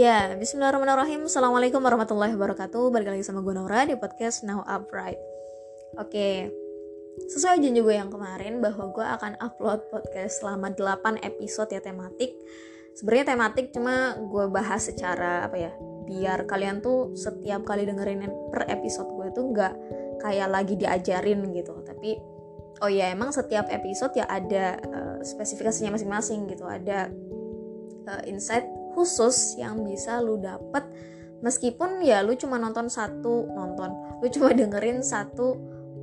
Ya, bismillahirrahmanirrahim. Assalamualaikum warahmatullahi wabarakatuh. Balik lagi sama gue Nora di podcast Now Upright. Oke, sesuai janji gue yang kemarin bahwa gue akan upload podcast selama 8 episode ya tematik. Sebenarnya tematik cuma gue bahas secara apa ya, biar kalian tuh setiap kali dengerin per episode gue tuh nggak kayak lagi diajarin gitu. Tapi oh ya emang setiap episode ya ada uh, spesifikasinya masing-masing gitu. Ada uh, insight khusus yang bisa lu dapet. Meskipun ya lu cuma nonton satu nonton lu cuma dengerin satu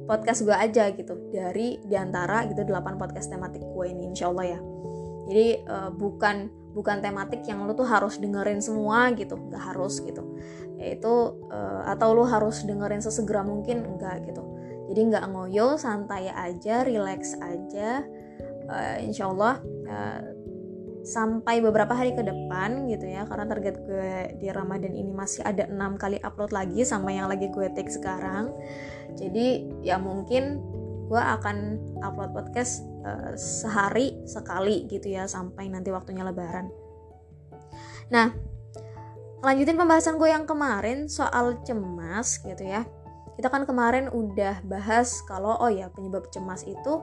podcast gue aja gitu. Dari di antara gitu delapan podcast tematik gue ini insya Allah ya. Jadi uh, bukan bukan tematik yang lu tuh harus dengerin semua gitu. Nggak harus gitu. Yaitu uh, atau lu harus dengerin sesegera mungkin enggak gitu. Jadi nggak ngoyo santai aja relax aja. Uh, insya Allah uh, sampai beberapa hari ke depan gitu ya karena target gue di Ramadan ini masih ada enam kali upload lagi sama yang lagi gue take sekarang. Jadi ya mungkin gue akan upload podcast uh, sehari sekali gitu ya sampai nanti waktunya lebaran. Nah lanjutin pembahasan gue yang kemarin soal cemas gitu ya. Kita kan kemarin udah bahas kalau oh ya penyebab cemas itu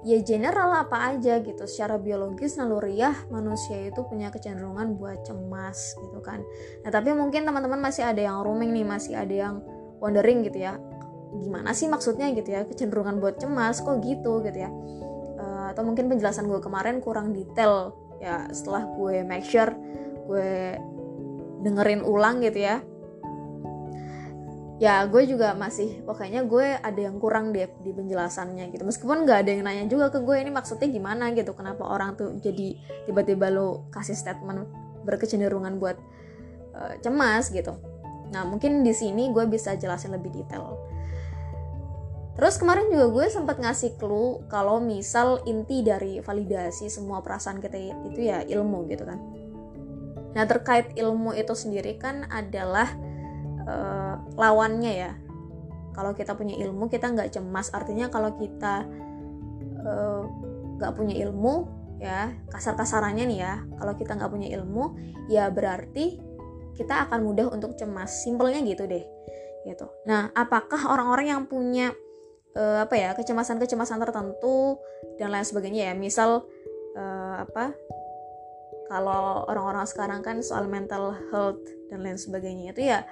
ya general apa aja gitu. Secara biologis naluriah manusia itu punya kecenderungan buat cemas gitu kan. Nah tapi mungkin teman-teman masih ada yang roaming nih masih ada yang wondering gitu ya. Gimana sih maksudnya gitu ya kecenderungan buat cemas kok gitu gitu ya. Uh, atau mungkin penjelasan gue kemarin kurang detail ya setelah gue make sure gue dengerin ulang gitu ya ya gue juga masih pokoknya gue ada yang kurang deh di penjelasannya gitu. Meskipun nggak ada yang nanya juga ke gue ini maksudnya gimana gitu? Kenapa orang tuh jadi tiba-tiba lo kasih statement berkecenderungan buat uh, cemas gitu? Nah mungkin di sini gue bisa jelasin lebih detail. Terus kemarin juga gue sempat ngasih clue kalau misal inti dari validasi semua perasaan kita itu ya ilmu gitu kan. Nah terkait ilmu itu sendiri kan adalah uh, lawannya ya. Kalau kita punya ilmu kita nggak cemas. Artinya kalau kita eh, nggak uh, punya ilmu ya kasar kasarannya nih ya kalau kita nggak punya ilmu ya berarti kita akan mudah untuk cemas. Simpelnya gitu deh gitu. Nah apakah orang-orang yang punya uh, apa ya kecemasan-kecemasan tertentu dan lain sebagainya ya? Misal uh, apa kalau orang-orang sekarang kan soal mental health dan lain sebagainya itu ya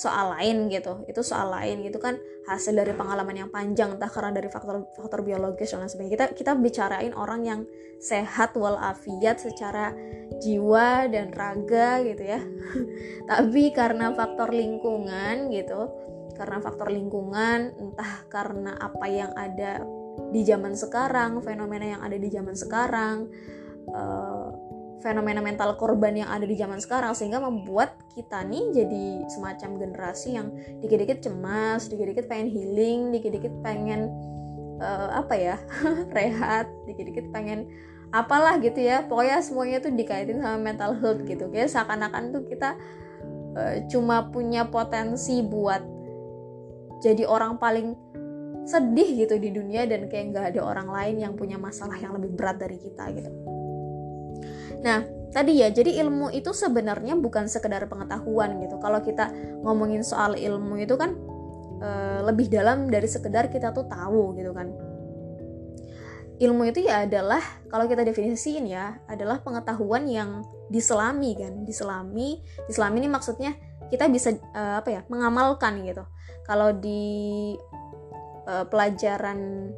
soal lain gitu. Itu soal lain gitu kan hasil dari pengalaman yang panjang entah karena dari faktor faktor biologis dan lain sebagainya. Kita kita bicarain orang yang sehat walafiat secara jiwa dan raga gitu ya. Tapi karena faktor lingkungan gitu karena faktor lingkungan entah karena apa yang ada di zaman sekarang fenomena yang ada di zaman sekarang uh, fenomena mental korban yang ada di zaman sekarang sehingga membuat kita nih jadi semacam generasi yang dikit-dikit cemas, dikit-dikit pengen healing, dikit-dikit pengen uh, apa ya rehat, dikit-dikit pengen apalah gitu ya. Pokoknya semuanya tuh dikaitin sama mental health gitu kayak seakan-akan tuh kita uh, cuma punya potensi buat jadi orang paling sedih gitu di dunia dan kayak nggak ada orang lain yang punya masalah yang lebih berat dari kita gitu Nah, tadi ya, jadi ilmu itu sebenarnya bukan sekedar pengetahuan gitu. Kalau kita ngomongin soal ilmu itu kan e, lebih dalam dari sekedar kita tuh tahu gitu kan. Ilmu itu ya adalah kalau kita definisiin ya adalah pengetahuan yang diselami kan, diselami. Diselami ini maksudnya kita bisa e, apa ya, mengamalkan gitu. Kalau di e, pelajaran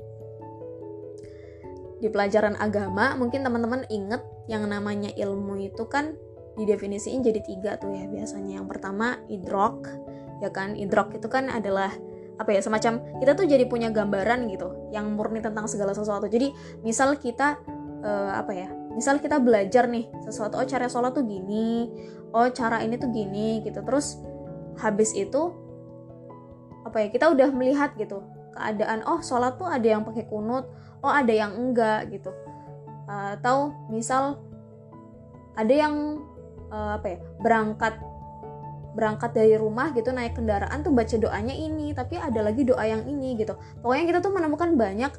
di pelajaran agama mungkin teman-teman inget yang namanya ilmu itu kan didefinisiin jadi tiga tuh ya biasanya. Yang pertama idrok ya kan? Idrok itu kan adalah apa ya semacam kita tuh jadi punya gambaran gitu yang murni tentang segala sesuatu. Jadi misal kita uh, apa ya misal kita belajar nih sesuatu oh cara sholat tuh gini oh cara ini tuh gini gitu. Terus habis itu apa ya kita udah melihat gitu keadaan oh sholat tuh ada yang pakai kunut oh ada yang enggak gitu atau misal ada yang uh, apa ya berangkat berangkat dari rumah gitu naik kendaraan tuh baca doanya ini tapi ada lagi doa yang ini gitu. Pokoknya kita tuh menemukan banyak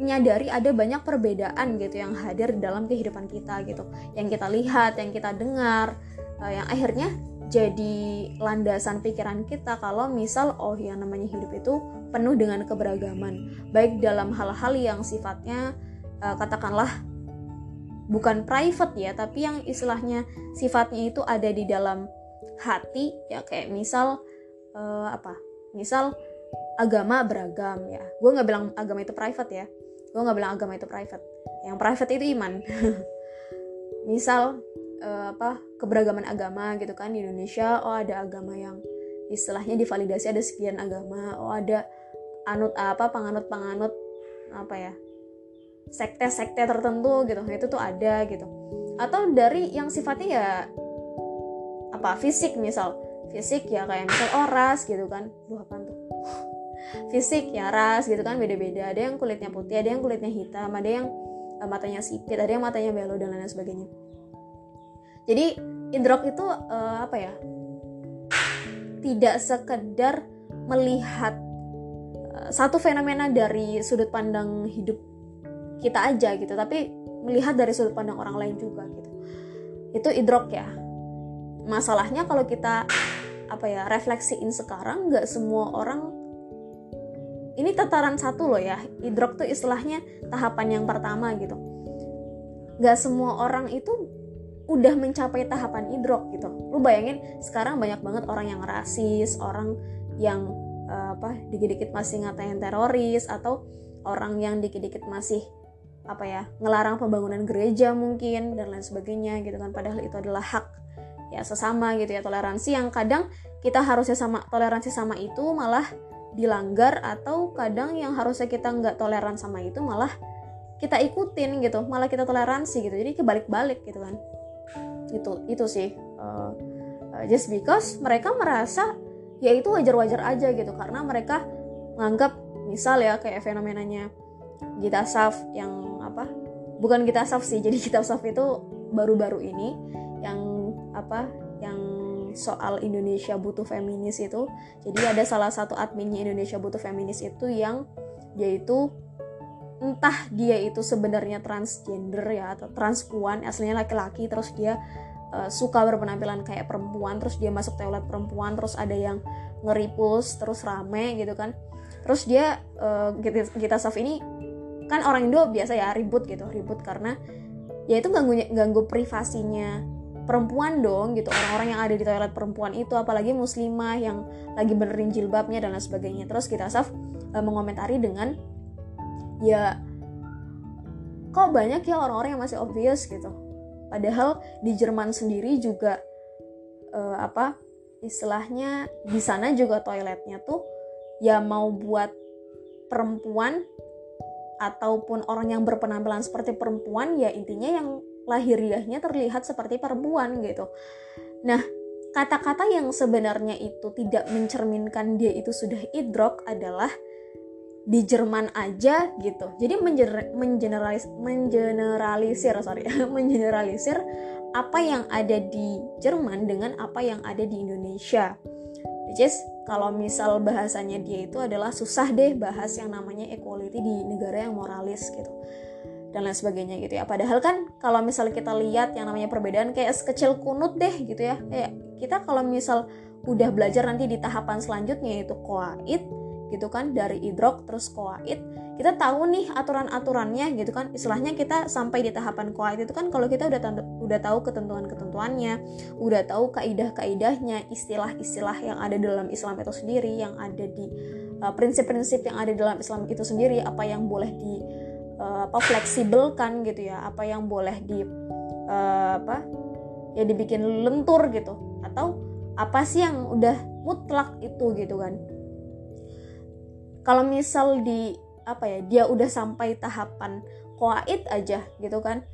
menyadari ada banyak perbedaan gitu yang hadir dalam kehidupan kita gitu. Yang kita lihat yang kita dengar uh, yang akhirnya jadi landasan pikiran kita kalau misal oh yang namanya hidup itu penuh dengan keberagaman. Baik dalam hal-hal yang sifatnya uh, katakanlah bukan private ya tapi yang istilahnya sifatnya itu ada di dalam hati ya kayak misal uh, apa? Misal agama beragam ya. Gue nggak bilang agama itu private ya. Gue nggak bilang agama itu private. Yang private itu iman. Misal uh, apa? Keberagaman agama gitu kan di Indonesia oh ada agama yang istilahnya divalidasi ada sekian agama oh ada anut apa panganut panganut apa ya sekte-sekte tertentu gitu. Itu tuh ada gitu. Atau dari yang sifatnya ya apa fisik misal. Fisik ya kayak misal oh ras gitu kan. Duh apa tuh? Fisik ya ras gitu kan beda-beda. Ada yang kulitnya putih ada yang kulitnya hitam ada yang uh, matanya sipit ada yang matanya belo dan lain sebagainya. Jadi indrok itu uh, apa ya? Tidak sekedar melihat uh, satu fenomena dari sudut pandang hidup kita aja gitu tapi melihat dari sudut pandang orang lain juga gitu. Itu idrok ya. Masalahnya kalau kita apa ya refleksiin sekarang nggak semua orang ini tataran satu loh ya idrok tuh istilahnya tahapan yang pertama gitu. Nggak semua orang itu udah mencapai tahapan idrok gitu. Lu bayangin sekarang banyak banget orang yang rasis orang yang uh, apa dikit-dikit masih ngatain teroris atau orang yang dikit-dikit masih apa ya ngelarang pembangunan gereja mungkin dan lain sebagainya gitu kan. Padahal itu adalah hak ya sesama gitu ya toleransi yang kadang kita harusnya sama toleransi sama itu malah dilanggar atau kadang yang harusnya kita nggak toleran sama itu malah kita ikutin gitu malah kita toleransi gitu. Jadi kebalik-balik gitu kan. Itu itu sih. Uh, just because mereka merasa ya itu wajar-wajar aja gitu karena mereka menganggap misal ya kayak fenomenanya Gita Saf yang apa bukan Gita Saf sih jadi Gita Saf itu baru-baru ini yang apa yang soal Indonesia butuh feminis itu. Jadi ada salah satu adminnya Indonesia butuh feminis itu yang yaitu entah dia itu sebenarnya transgender ya atau transpuan aslinya laki-laki terus dia uh, suka berpenampilan kayak perempuan terus dia masuk toilet perempuan terus ada yang ngeripus terus rame gitu kan. Terus dia uh, Gita Saf ini kan orang Indo biasa ya ribut gitu ribut karena ya itu ganggu ganggu privasinya perempuan dong gitu orang-orang yang ada di toilet perempuan itu apalagi muslimah yang lagi benerin jilbabnya dan lain sebagainya. Terus kita Saf uh, mengomentari dengan ya kok banyak ya orang-orang yang masih obvious gitu. Padahal di Jerman sendiri juga uh, apa istilahnya di sana juga toiletnya tuh ya mau buat perempuan ataupun orang yang berpenampilan seperti perempuan ya intinya yang lahiriahnya terlihat seperti perempuan gitu. Nah, kata-kata yang sebenarnya itu tidak mencerminkan dia itu sudah idrok adalah di Jerman aja gitu. Jadi mengener mengeneralis mengeneralisir sorry mengeneralisir apa yang ada di Jerman dengan apa yang ada di Indonesia. Which is kalau misal bahasanya dia itu adalah susah deh bahas yang namanya equality di negara yang moralis gitu dan lain sebagainya gitu ya. Padahal kan kalau misal kita lihat yang namanya perbedaan kayak sekecil kunut deh gitu ya. Kayak kita kalau misal udah belajar nanti di tahapan selanjutnya yaitu koait gitu kan dari idrok terus koait kita tahu nih aturan-aturannya gitu kan. Istilahnya kita sampai di tahapan koait itu kan kalau kita udah udah tahu ketentuan-ketentuannya udah tahu kaidah-kaidahnya istilah-istilah yang ada dalam Islam itu sendiri yang ada di uh, prinsip-prinsip yang ada dalam Islam itu sendiri apa yang boleh di uh, apa fleksibel kan gitu ya apa yang boleh di uh, apa ya dibikin lentur gitu. Atau apa sih yang udah mutlak itu gitu kan kalau misal di apa ya dia udah sampai tahapan koait aja gitu kan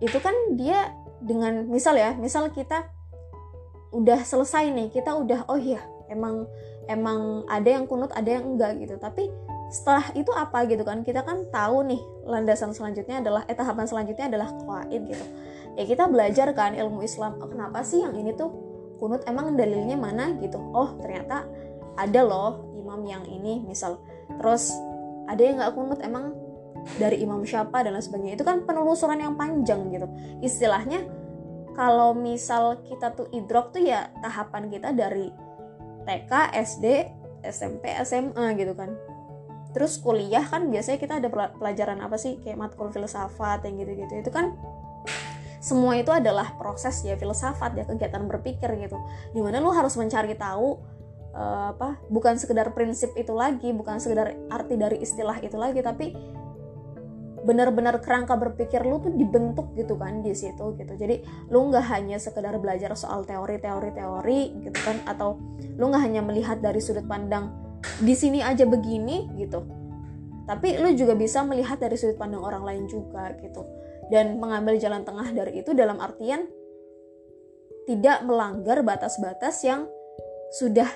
itu kan dia dengan misal ya misal kita udah selesai nih kita udah oh iya emang emang ada yang kunut ada yang enggak gitu. Tapi setelah itu apa gitu kan kita kan tahu nih landasan selanjutnya adalah eh tahapan selanjutnya adalah koait gitu. Ya kita belajar kan ilmu Islam oh, kenapa sih yang ini tuh kunut emang dalilnya mana? gitu. Oh ternyata ada loh imam yang ini misal. Terus ada yang nggak kunut emang dari Imam Syafa dan lain sebagainya. Itu kan penelusuran yang panjang gitu. Istilahnya kalau misal kita tuh idrok tuh ya tahapan kita dari TK, SD, SMP, SMA gitu kan. Terus kuliah kan biasanya kita ada pelajaran apa sih? Kayak matkul filsafat yang gitu-gitu. Itu kan semua itu adalah proses ya filsafat ya kegiatan berpikir gitu. Di mana lu harus mencari tahu uh, apa bukan sekedar prinsip itu lagi bukan sekedar arti dari istilah itu lagi tapi benar-benar kerangka berpikir lu tuh dibentuk gitu kan di situ gitu. Jadi lu nggak hanya sekedar belajar soal teori-teori teori gitu kan atau lu nggak hanya melihat dari sudut pandang di sini aja begini gitu tapi lu juga bisa melihat dari sudut pandang orang lain juga gitu. Dan mengambil jalan tengah dari itu dalam artian tidak melanggar batas-batas yang sudah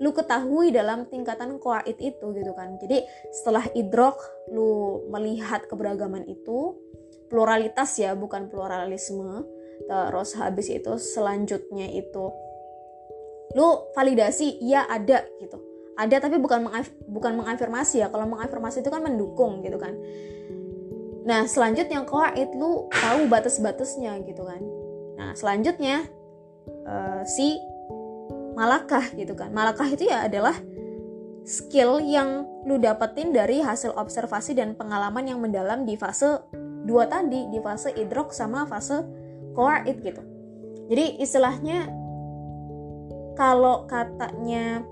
lu ketahui dalam tingkatan koait itu gitu kan. Jadi setelah idrok lu melihat keberagaman itu pluralitas ya bukan pluralisme terus habis itu selanjutnya itu lu validasi iya ada gitu. Ada tapi bukan mengaf bukan mengafirmasi ya. Kalau mengafirmasi itu kan mendukung gitu kan. Nah selanjutnya koait lu tahu batas-batasnya gitu kan. Nah selanjutnya uh, si malakah gitu kan. Malakah itu ya adalah skill yang lu dapetin dari hasil observasi dan pengalaman yang mendalam di fase dua tadi di fase idrok sama fase koait gitu. Jadi istilahnya kalau katanya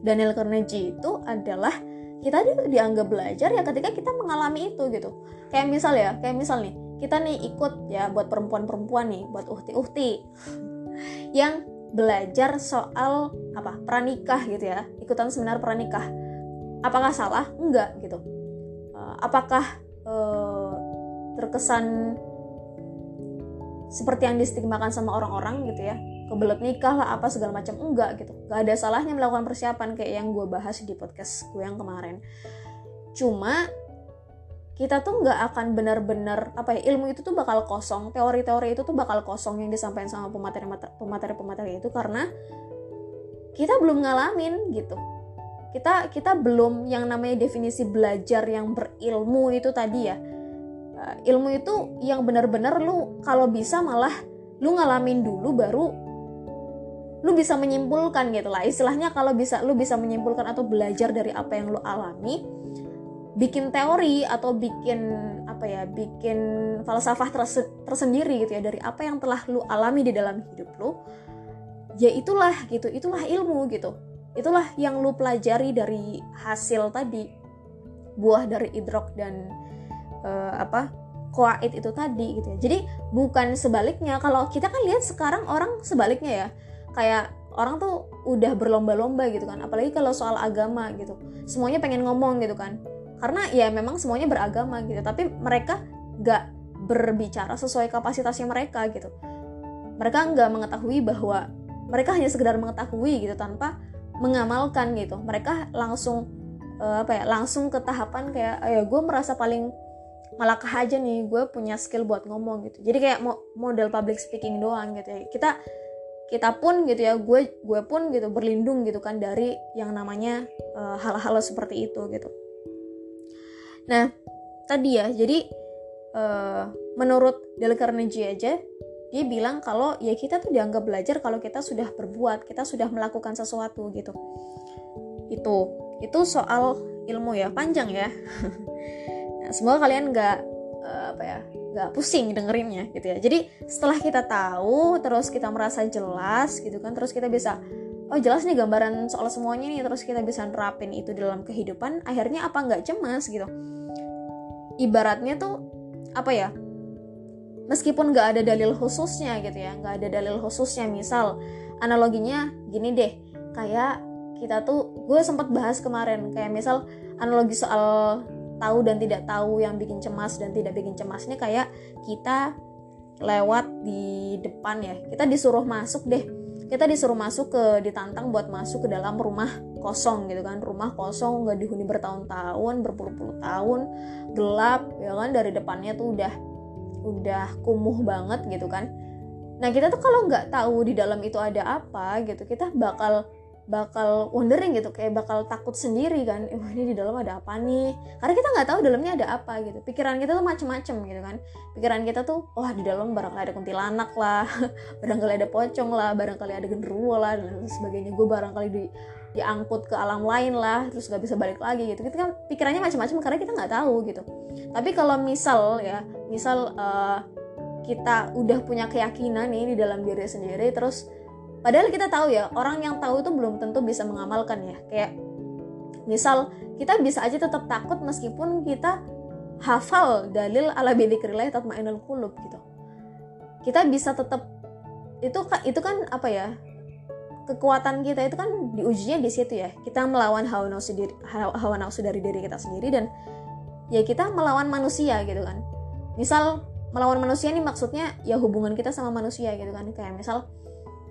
Daniel Carnegie itu adalah kita dianggap belajar ya ketika kita mengalami itu gitu. Kayak misal ya kayak misal nih kita nih ikut ya buat perempuan-perempuan nih buat uhti-uhti. Yang belajar soal apa pranikah gitu ya. Ikutan seminar pranikah. Apakah salah? Enggak gitu. Uh, apakah uh, terkesan seperti yang distigmakan sama orang-orang gitu ya? Kebelet nikah lah apa segala macam? Enggak gitu. Gak ada salahnya melakukan persiapan kayak yang gue bahas di podcast gue yang kemarin. Cuma kita tuh nggak akan benar-benar apa ya ilmu itu tuh bakal kosong. Teori-teori itu tuh bakal kosong yang disampaikan sama pemateri pemateri itu karena kita belum ngalamin gitu. Kita kita belum yang namanya definisi belajar yang berilmu itu tadi ya. Uh, ilmu itu yang benar-benar lu kalau bisa malah lu ngalamin dulu baru lu bisa menyimpulkan gitu lah. Istilahnya kalau bisa lu bisa menyimpulkan atau belajar dari apa yang lu alami bikin teori atau bikin apa ya bikin falsafah terse tersendiri gitu ya dari apa yang telah lu alami di dalam hidup lu ya itulah gitu itulah ilmu gitu. Itulah yang lu pelajari dari hasil tadi buah dari idrok dan uh, apa koait itu tadi gitu ya. Jadi bukan sebaliknya. Kalau kita kan lihat sekarang orang sebaliknya ya. Kayak orang tuh udah berlomba-lomba gitu kan. Apalagi kalau soal agama gitu. Semuanya pengen ngomong gitu kan karena ya memang semuanya beragama gitu tapi mereka nggak berbicara sesuai kapasitasnya mereka gitu. Mereka nggak mengetahui bahwa mereka hanya sekedar mengetahui gitu tanpa mengamalkan gitu. Mereka langsung uh, apa ya langsung ke tahapan kayak ya gue merasa paling malakah aja nih gue punya skill buat ngomong gitu. Jadi kayak model public speaking doang gitu ya. Kita kita pun gitu ya gue gue pun gitu berlindung gitu kan dari yang namanya eh, hal-hal uh, seperti itu gitu Nah, tadi ya, jadi uh, menurut Dale Carnegie aja, dia bilang kalau ya kita tuh dianggap belajar kalau kita sudah berbuat, kita sudah melakukan sesuatu gitu. Itu, itu soal ilmu ya, panjang ya. nah, semoga kalian nggak uh, apa ya, nggak pusing dengerinnya gitu ya. Jadi setelah kita tahu, terus kita merasa jelas gitu kan, terus kita bisa oh jelas nih gambaran soal semuanya nih terus kita bisa nerapin itu dalam kehidupan akhirnya apa nggak cemas gitu. Ibaratnya tuh apa ya meskipun nggak ada dalil khususnya gitu ya nggak ada dalil khususnya misal analoginya gini deh kayak kita tuh gue sempat bahas kemarin kayak misal analogi soal tahu dan tidak tahu yang bikin cemas dan tidak bikin cemas ini kayak kita lewat di depan ya kita disuruh masuk deh kita disuruh masuk ke ditantang buat masuk ke dalam rumah kosong gitu kan. Rumah kosong nggak dihuni bertahun-tahun berpuluh-puluh tahun. Gelap ya kan dari depannya tuh udah udah kumuh banget gitu kan. Nah kita tuh kalau nggak tahu di dalam itu ada apa gitu kita bakal bakal wondering gitu kayak bakal takut sendiri kan ini di dalam ada apa nih? Karena kita nggak tahu dalamnya ada apa gitu. Pikiran kita tuh macem-macem gitu kan. Pikiran kita tuh wah di dalam barangkali ada kuntilanak lah barangkali ada pocong lah barangkali ada genderuwo lah dan sebagainya. Gue barangkali di diangkut ke alam lain lah terus nggak bisa balik lagi gitu. Kita kan pikirannya macam-macam karena kita nggak tahu gitu. Tapi kalau misal ya misal uh, kita udah punya keyakinan nih di dalam diri sendiri terus padahal kita tahu ya orang yang tahu itu belum tentu bisa mengamalkan ya. Kayak misal kita bisa aja tetap takut meskipun kita hafal dalil ala bidzikrillah tatmainnul qulub gitu. Kita bisa tetap itu itu kan apa ya kekuatan kita itu kan diujinya di situ ya. Kita melawan hawa nafsu diri hawa nafsu dari diri kita sendiri dan ya kita melawan manusia gitu kan. Misal melawan manusia ini maksudnya ya hubungan kita sama manusia gitu kan. Kayak misal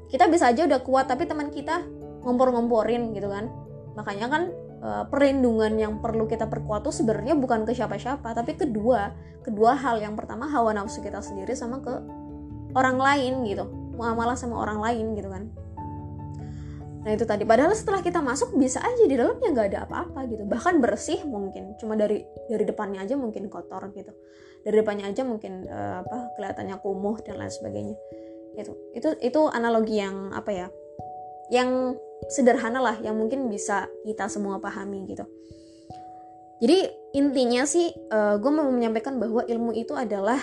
kita bisa aja udah kuat tapi teman kita ngompor-ngomporin gitu kan. Makanya kan e, perlindungan yang perlu kita perkuat tuh sebenarnya bukan ke siapa-siapa tapi kedua kedua hal. Yang pertama hawa nafsu kita sendiri sama ke orang lain gitu. Muamalah sama orang lain gitu kan. Nah itu tadi. Padahal setelah kita masuk bisa aja di dalamnya nggak ada apa-apa gitu. Bahkan bersih mungkin. Cuma dari dari depannya aja mungkin kotor gitu. Dari depannya aja mungkin uh, apa kelihatannya kumuh dan lain sebagainya itu itu itu analogi yang apa ya? Yang sederhana lah yang mungkin bisa kita semua pahami gitu. Jadi intinya sih uh, eh, gue mau menyampaikan bahwa ilmu itu adalah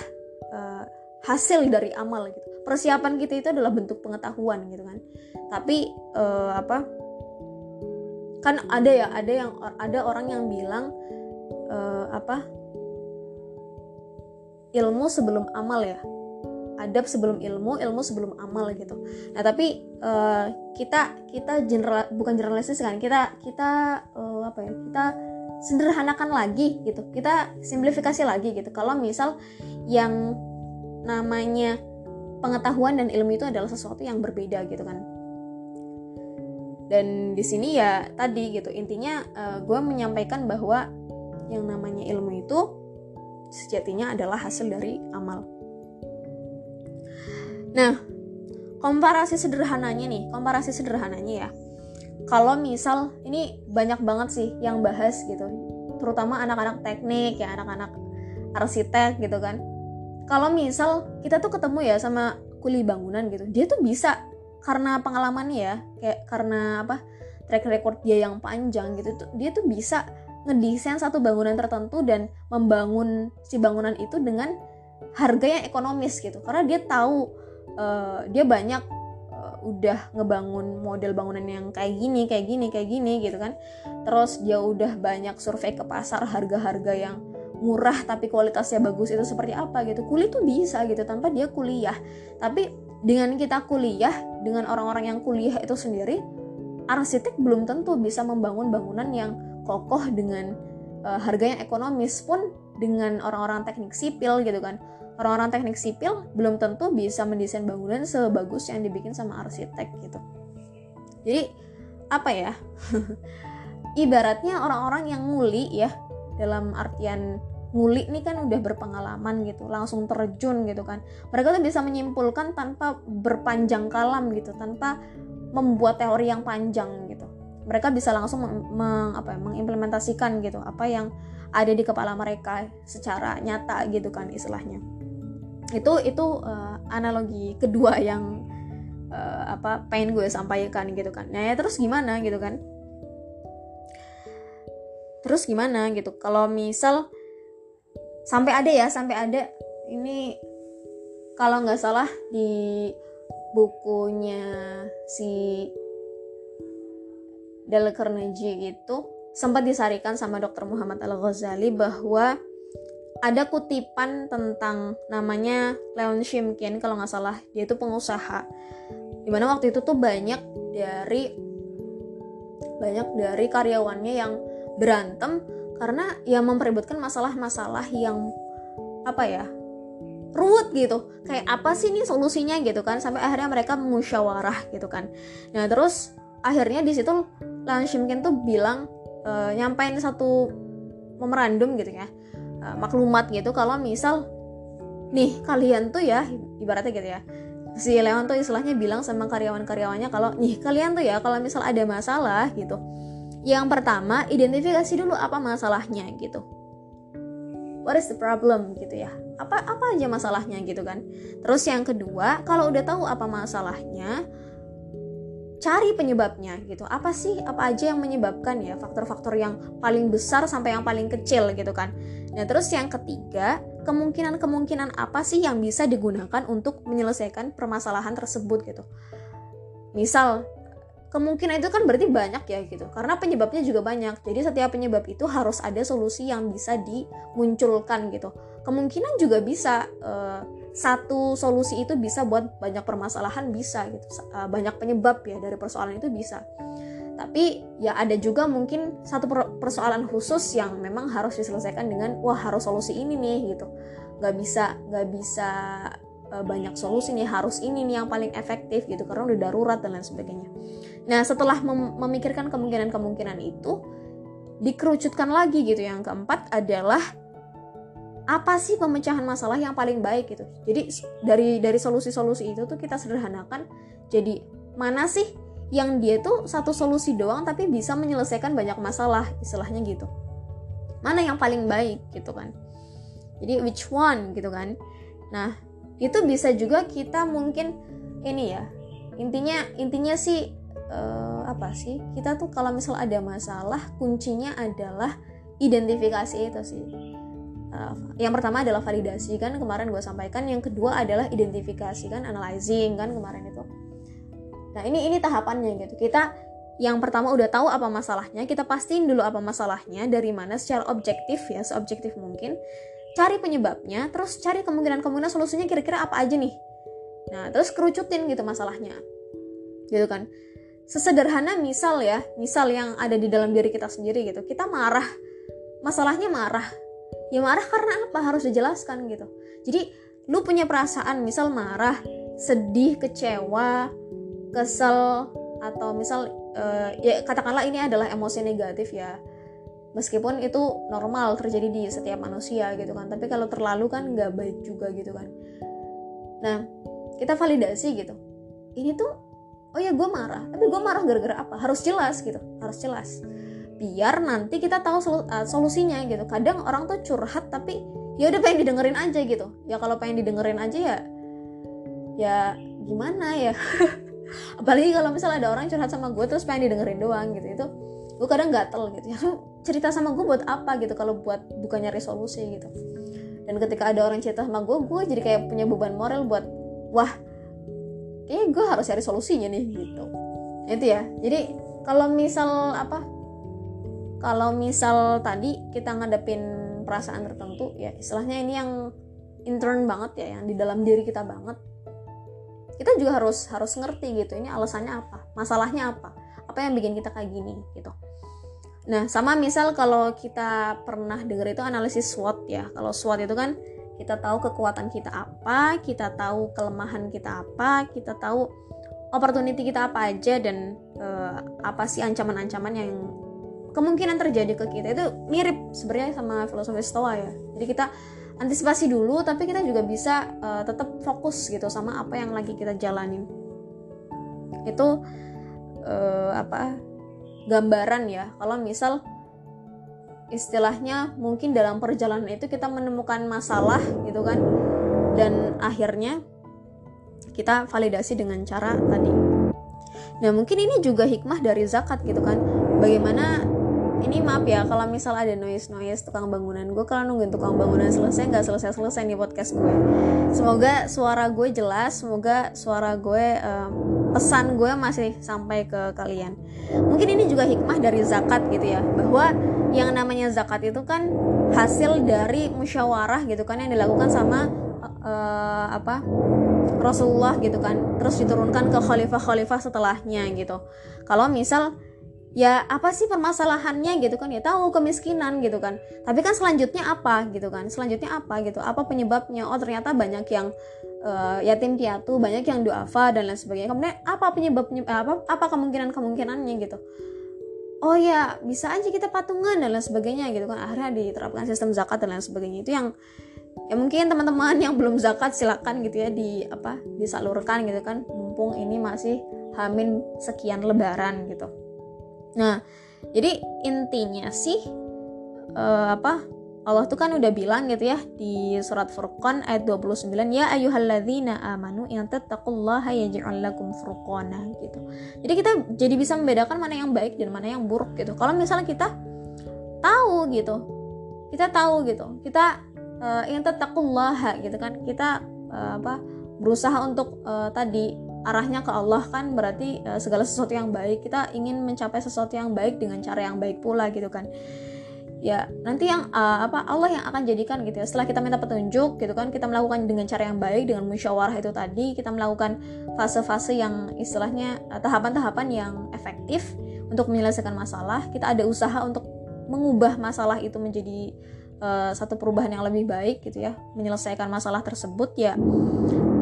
uh, hasil dari amal gitu. Persiapan kita itu adalah bentuk pengetahuan gitu kan. Tapi uh, apa? Kan ada ya ada yang ada orang yang bilang uh, apa? Ilmu sebelum amal ya adab sebelum ilmu ilmu sebelum amal gitu. Nah tapi uh, kita kita general bukan generalistis kan kita kita uh, apa ya kita sederhanakan lagi gitu. Kita simplifikasi lagi gitu. Kalau misal yang namanya pengetahuan dan ilmu itu adalah sesuatu yang berbeda gitu kan. Dan di sini ya tadi gitu intinya uh, eh, gue menyampaikan bahwa yang namanya ilmu itu sejatinya adalah hasil dari amal nah komparasi sederhananya nih komparasi sederhananya ya. Kalau misal ini banyak banget sih yang bahas gitu. Terutama anak-anak teknik ya anak-anak arsitek gitu kan. Kalau misal kita tuh ketemu ya sama kuli bangunan gitu dia tuh bisa karena pengalamannya ya kayak karena apa track record dia yang panjang gitu tuh dia tuh bisa ngedesain satu bangunan tertentu dan membangun si bangunan itu dengan harga yang ekonomis gitu. Karena dia tahu uh, dia banyak uh, udah ngebangun model bangunan yang kayak gini kayak gini kayak gini gitu kan. Terus dia udah banyak survei ke pasar harga-harga yang murah tapi kualitasnya bagus itu seperti apa gitu. Kulit tuh bisa gitu tanpa dia kuliah. Tapi dengan kita kuliah dengan orang-orang yang kuliah itu sendiri arsitek belum tentu bisa membangun bangunan yang kokoh dengan uh, harga yang ekonomis. Pun dengan orang-orang teknik sipil gitu kan orang-orang teknik sipil belum tentu bisa mendesain bangunan sebagus yang dibikin sama arsitek gitu. Jadi apa ya? Ibaratnya orang-orang yang nguli ya dalam artian nguli nih kan udah berpengalaman gitu langsung terjun gitu kan. Mereka tuh bisa menyimpulkan tanpa berpanjang kalam gitu tanpa membuat teori yang panjang gitu. Mereka bisa langsung meng, apa ya, mengimplementasikan gitu apa yang ada di kepala mereka secara nyata gitu kan istilahnya itu itu uh, analogi kedua yang uh, apa pengen gue sampaikan gitu kan nah ya terus gimana gitu kan terus gimana gitu kalau misal sampai ada ya sampai ada ini kalau nggak salah di bukunya si Dale Carnegie itu sempat disarikan sama Dr. Muhammad Al Ghazali bahwa ada kutipan tentang namanya Leon Shimkin kalau nggak salah. Dia itu pengusaha. Di mana waktu itu tuh banyak dari banyak dari karyawannya yang berantem karena ya mempeributkan masalah-masalah yang apa ya ruwet gitu. Kayak apa sih nih solusinya gitu kan sampai akhirnya mereka musyawarah gitu kan. Nah terus akhirnya di situ Lan Shimkin tuh bilang e, nyampain satu memorandum gitu ya e, maklumat gitu. Kalau misal nih kalian tuh ya ibaratnya gitu ya si Leon tuh istilahnya bilang sama karyawan-karyawannya kalau nih kalian tuh ya kalau misal ada masalah gitu. Yang pertama identifikasi dulu apa masalahnya gitu. What is the problem gitu ya. Apa apa aja masalahnya gitu kan. Terus yang kedua kalau udah tahu apa masalahnya cari penyebabnya gitu. Apa sih apa aja yang menyebabkan ya faktor-faktor yang paling besar sampai yang paling kecil gitu kan. Nah terus yang ketiga kemungkinan-kemungkinan apa sih yang bisa digunakan untuk menyelesaikan permasalahan tersebut gitu. Misal kemungkinan itu kan berarti banyak ya gitu karena penyebabnya juga banyak. Jadi setiap penyebab itu harus ada solusi yang bisa dimunculkan gitu. Kemungkinan juga bisa uh, satu solusi itu bisa buat banyak permasalahan bisa gitu. Uh, banyak penyebab ya dari persoalan itu bisa. Tapi ya ada juga mungkin satu persoalan khusus yang memang harus diselesaikan dengan wah harus solusi ini nih gitu. Nggak bisa nggak bisa uh, banyak solusi nih harus ini nih yang paling efektif gitu karena udah darurat dan lain sebagainya. Nah setelah mem memikirkan kemungkinan-kemungkinan itu dikerucutkan lagi gitu. Yang keempat adalah apa sih pemecahan masalah yang paling baik gitu? Jadi dari dari solusi-solusi itu tuh kita sederhanakan jadi mana sih yang dia tuh satu solusi doang tapi bisa menyelesaikan banyak masalah istilahnya gitu. Mana yang paling baik gitu kan? Jadi which one gitu kan? Nah itu bisa juga kita mungkin ini ya intinya intinya sih uh, apa sih? Kita tuh kalau misal ada masalah kuncinya adalah identifikasi itu sih yang pertama adalah validasi kan kemarin gue sampaikan yang kedua adalah identifikasi kan analyzing kan kemarin itu Nah, ini ini tahapannya gitu. Kita yang pertama udah tahu apa masalahnya, kita pastiin dulu apa masalahnya dari mana secara objektif ya, seobjektif mungkin. Cari penyebabnya, terus cari kemungkinan-kemungkinan solusinya kira-kira apa aja nih. Nah, terus kerucutin gitu masalahnya. Gitu kan. Sesederhana misal ya, misal yang ada di dalam diri kita sendiri gitu. Kita marah. Masalahnya marah. Ya marah karena apa? Harus dijelaskan gitu. Jadi, lu punya perasaan misal marah, sedih, kecewa, kesel atau misal uh, ya katakanlah ini adalah emosi negatif ya. Meskipun itu normal terjadi di setiap manusia gitu kan. Tapi kalau terlalu kan nggak baik juga gitu kan. Nah kita validasi gitu. Ini tuh oh ya gue marah. Tapi gue marah gara-gara apa? Harus jelas gitu. Harus jelas biar nanti kita tahu sol uh, solusinya gitu. Kadang orang tuh curhat tapi ya udah pengen didengerin aja gitu. Ya kalau pengen didengerin aja ya ya gimana ya? Apalagi kalau misalnya ada orang curhat sama gue terus pengen didengerin doang gitu. Itu gue kadang gatel gitu. Ya cerita sama gue buat apa gitu kalau buat bukannya resolusi gitu. Dan ketika ada orang cerita sama gue gue jadi kayak punya beban moral buat wah kayaknya gue harus cari solusinya nih gitu. Itu ya. Jadi kalau misal apa kalau misal tadi kita ngadepin perasaan tertentu ya istilahnya ini yang intern banget ya yang di dalam diri kita banget. Kita juga harus harus ngerti gitu ini alasannya apa masalahnya apa apa yang bikin kita kayak gini gitu. Nah sama misal kalau kita pernah dengar itu analisis SWOT ya. Kalau SWOT itu kan kita tahu kekuatan kita apa kita tahu kelemahan kita apa kita tahu opportunity kita apa aja dan uh, apa sih ancaman-ancaman yang kemungkinan terjadi ke kita itu mirip sebenarnya sama filosofi Stoa ya. Jadi kita antisipasi dulu tapi kita juga bisa uh, tetap fokus gitu sama apa yang lagi kita jalanin. Itu uh, apa gambaran ya. Kalau misal istilahnya mungkin dalam perjalanan itu kita menemukan masalah gitu kan dan akhirnya kita validasi dengan cara tadi. Nah mungkin ini juga hikmah dari zakat gitu kan. Bagaimana ini maaf ya kalau misal ada noise noise tukang bangunan gue kalau nungguin tukang bangunan selesai nggak selesai selesai nih podcast gue. Semoga suara gue jelas semoga suara gue um, pesan gue masih sampai ke kalian. Mungkin ini juga hikmah dari zakat gitu ya bahwa yang namanya zakat itu kan hasil dari musyawarah gitu kan yang dilakukan sama uh, apa Rasulullah gitu kan. Terus diturunkan ke khalifah-khalifah setelahnya gitu. Kalau misal ya apa sih permasalahannya gitu kan? Ya tahu kemiskinan gitu kan. Tapi kan selanjutnya apa gitu kan? Selanjutnya apa gitu? Apa penyebabnya? Oh ternyata banyak yang uh, yatim piatu banyak yang duafa dan lain sebagainya. Kemudian apa penyebabnya eh, apa apa kemungkinan kemungkinannya gitu? Oh ya bisa aja kita patungan dan lain sebagainya gitu kan. Akhirnya diterapkan sistem zakat dan lain sebagainya. Itu yang ya mungkin teman-teman yang belum zakat silakan gitu ya di apa disalurkan gitu kan. Mumpung ini masih hamin sekian lebaran gitu nah jadi intinya sih uh, apa Allah tuh kan udah bilang gitu ya di surat Furqan ayat 29 ya ayyuhalladzina amanu in tattaqullaha yaj'al lakum furqana gitu. Jadi kita jadi bisa membedakan mana yang baik dan mana yang buruk gitu. Kalau misalnya kita tahu gitu. Kita tahu gitu. Kita uh, in tattaqullaha gitu kan. Kita uh, apa berusaha untuk uh, tadi arahnya ke Allah kan berarti uh, segala sesuatu yang baik. Kita ingin mencapai sesuatu yang baik dengan cara yang baik pula gitu kan. Ya nanti yang uh, apa Allah yang akan jadikan gitu ya. Setelah kita minta petunjuk gitu kan kita melakukan dengan cara yang baik dengan musyawarah itu tadi kita melakukan fase-fase yang istilahnya eh, tahapan-tahapan yang efektif untuk menyelesaikan masalah. Kita ada usaha untuk mengubah masalah itu menjadi uh, satu perubahan yang lebih baik gitu ya. Menyelesaikan masalah tersebut ya.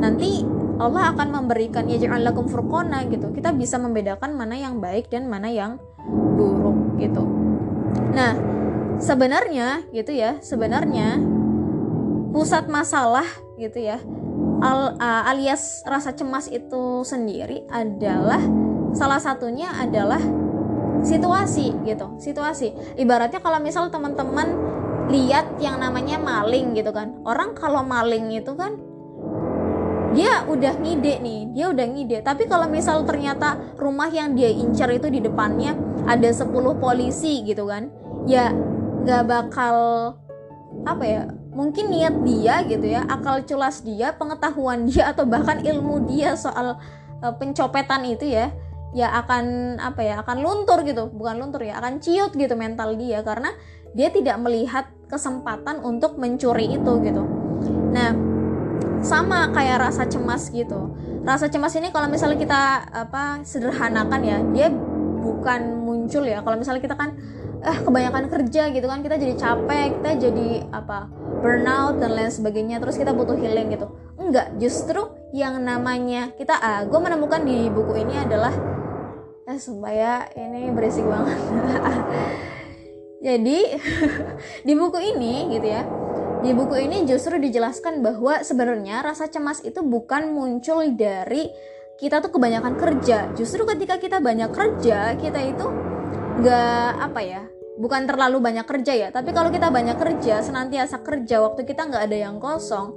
Nanti Allah akan memberikan ya jangan lakum furqona gitu. Kita bisa membedakan mana yang baik dan mana yang buruk gitu. Nah sebenarnya gitu ya sebenarnya pusat masalah gitu ya al, alias rasa cemas itu sendiri adalah salah satunya adalah situasi gitu situasi. Ibaratnya kalau misal teman-teman lihat yang namanya maling gitu kan. Orang kalau maling itu kan dia udah ngide nih dia udah ngide. Tapi kalau misal ternyata rumah yang dia incar itu di depannya ada 10 polisi gitu kan ya nggak bakal apa ya mungkin niat dia gitu ya akal culas dia pengetahuan dia atau bahkan ilmu dia soal uh, pencopetan itu ya ya akan apa ya akan luntur gitu. Bukan luntur ya akan ciut gitu mental dia. Karena dia tidak melihat kesempatan untuk mencuri itu gitu. Nah sama kayak rasa cemas gitu. Rasa cemas ini kalau misalnya kita apa sederhanakan ya dia bukan muncul ya. Kalau misalnya kita kan eh kebanyakan kerja gitu kan kita jadi capek kita jadi apa burnout dan lain sebagainya terus kita butuh healing gitu. Enggak justru yang namanya kita ah gue menemukan di buku ini adalah eh supaya ini berisik banget. Jadi di buku ini gitu ya di buku ini justru dijelaskan bahwa sebenarnya rasa cemas itu bukan muncul dari kita tuh kebanyakan kerja. Justru ketika kita banyak kerja kita itu nggak apa ya bukan terlalu banyak kerja ya. Tapi kalau kita banyak kerja senantiasa kerja waktu kita nggak ada yang kosong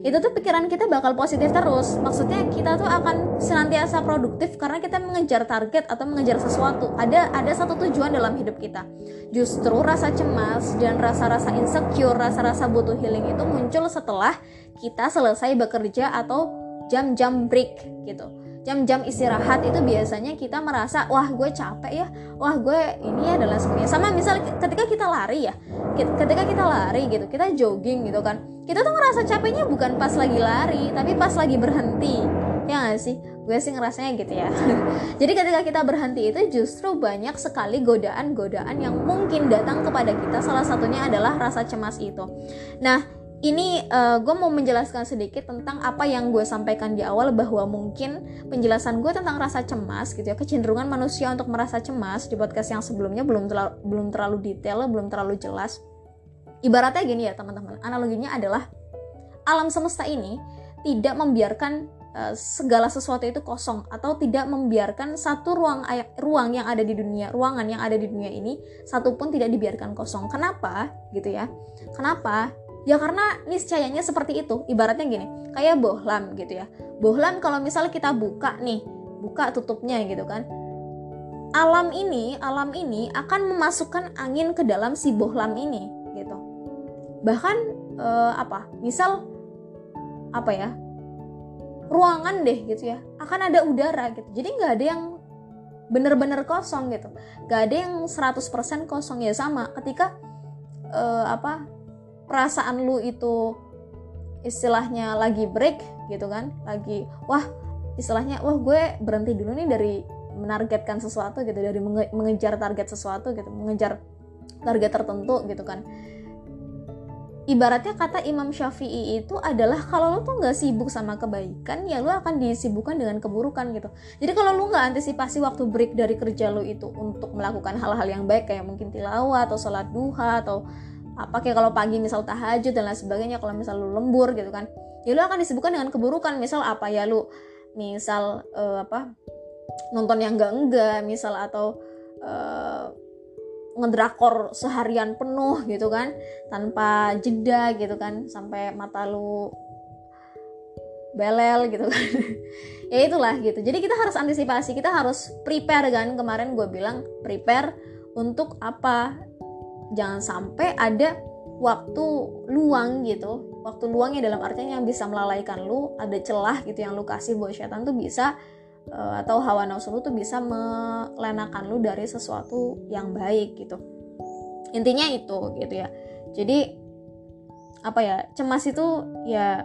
itu tuh pikiran kita bakal positif terus. Maksudnya kita tuh akan senantiasa produktif karena kita mengejar target atau mengejar sesuatu. Ada ada satu tujuan dalam hidup kita. Justru rasa cemas dan rasa-rasa insecure rasa-rasa butuh healing itu muncul setelah kita selesai bekerja atau jam-jam break gitu jam-jam istirahat itu biasanya kita merasa wah gue capek ya. Wah gue ini adalah semuanya sama misal ketika kita lari ya ketika kita lari gitu kita jogging gitu kan kita tuh ngerasa capeknya bukan pas lagi lari tapi pas lagi berhenti. Ya gak sih? Gue sih ngerasanya gitu ya. Jadi ketika kita berhenti itu justru banyak sekali godaan-godaan yang mungkin datang kepada kita. Salah satunya adalah rasa cemas itu. Nah ini uh, eh, gue mau menjelaskan sedikit tentang apa yang gue sampaikan di awal bahwa mungkin penjelasan gue tentang rasa cemas gitu ya kecenderungan manusia untuk merasa cemas di podcast yang sebelumnya belum terlalu belum terlalu detail belum terlalu jelas. Ibaratnya gini ya teman-teman. Analoginya adalah alam semesta ini tidak membiarkan uh, segala sesuatu itu kosong atau tidak membiarkan satu ruang ruang yang ada di dunia ruangan yang ada di dunia ini satu pun tidak dibiarkan kosong. Kenapa? Gitu ya. Kenapa Ya karena niscayanya seperti itu. Ibaratnya gini, kayak bohlam gitu ya. Bohlam kalau misalnya kita buka nih, buka tutupnya gitu kan. Alam ini, alam ini akan memasukkan angin ke dalam si bohlam ini gitu. Bahkan eh, apa? Misal apa ya? Ruangan deh gitu ya. Akan ada udara gitu. Jadi nggak ada yang bener-bener kosong gitu. Gak ada yang 100% kosong ya sama ketika uh, apa perasaan lu itu istilahnya lagi break gitu kan lagi wah istilahnya wah gue berhenti dulu nih dari menargetkan sesuatu gitu dari menge mengejar target sesuatu gitu mengejar target tertentu gitu kan. Ibaratnya kata Imam Syafi'i itu adalah kalau lo tuh nggak sibuk sama kebaikan ya lo akan disibukkan dengan keburukan gitu. Jadi kalau lo nggak antisipasi waktu break dari kerja lo itu untuk melakukan hal-hal yang baik kayak mungkin tilawah atau sholat duha atau apa kayak kalau pagi misal tahajud dan lain sebagainya kalau misal lu lembur gitu kan ya lu akan disebutkan dengan keburukan. Misal apa ya lu misal uh, apa nonton yang enggak enggak misal atau uh, ngedrakor seharian penuh gitu kan tanpa jeda gitu kan sampai mata lu belel gitu kan. Ya itulah gitu. Jadi kita harus antisipasi kita harus prepare kan. Kemarin gue bilang prepare untuk apa jangan sampai ada waktu luang gitu. Waktu luangnya dalam artinya yang bisa melalaikan lu ada celah gitu yang lu kasih buat setan tuh bisa uh, atau hawa nafsu lu tuh bisa melenakan lu dari sesuatu yang baik gitu. Intinya itu gitu ya. Jadi apa ya cemas itu ya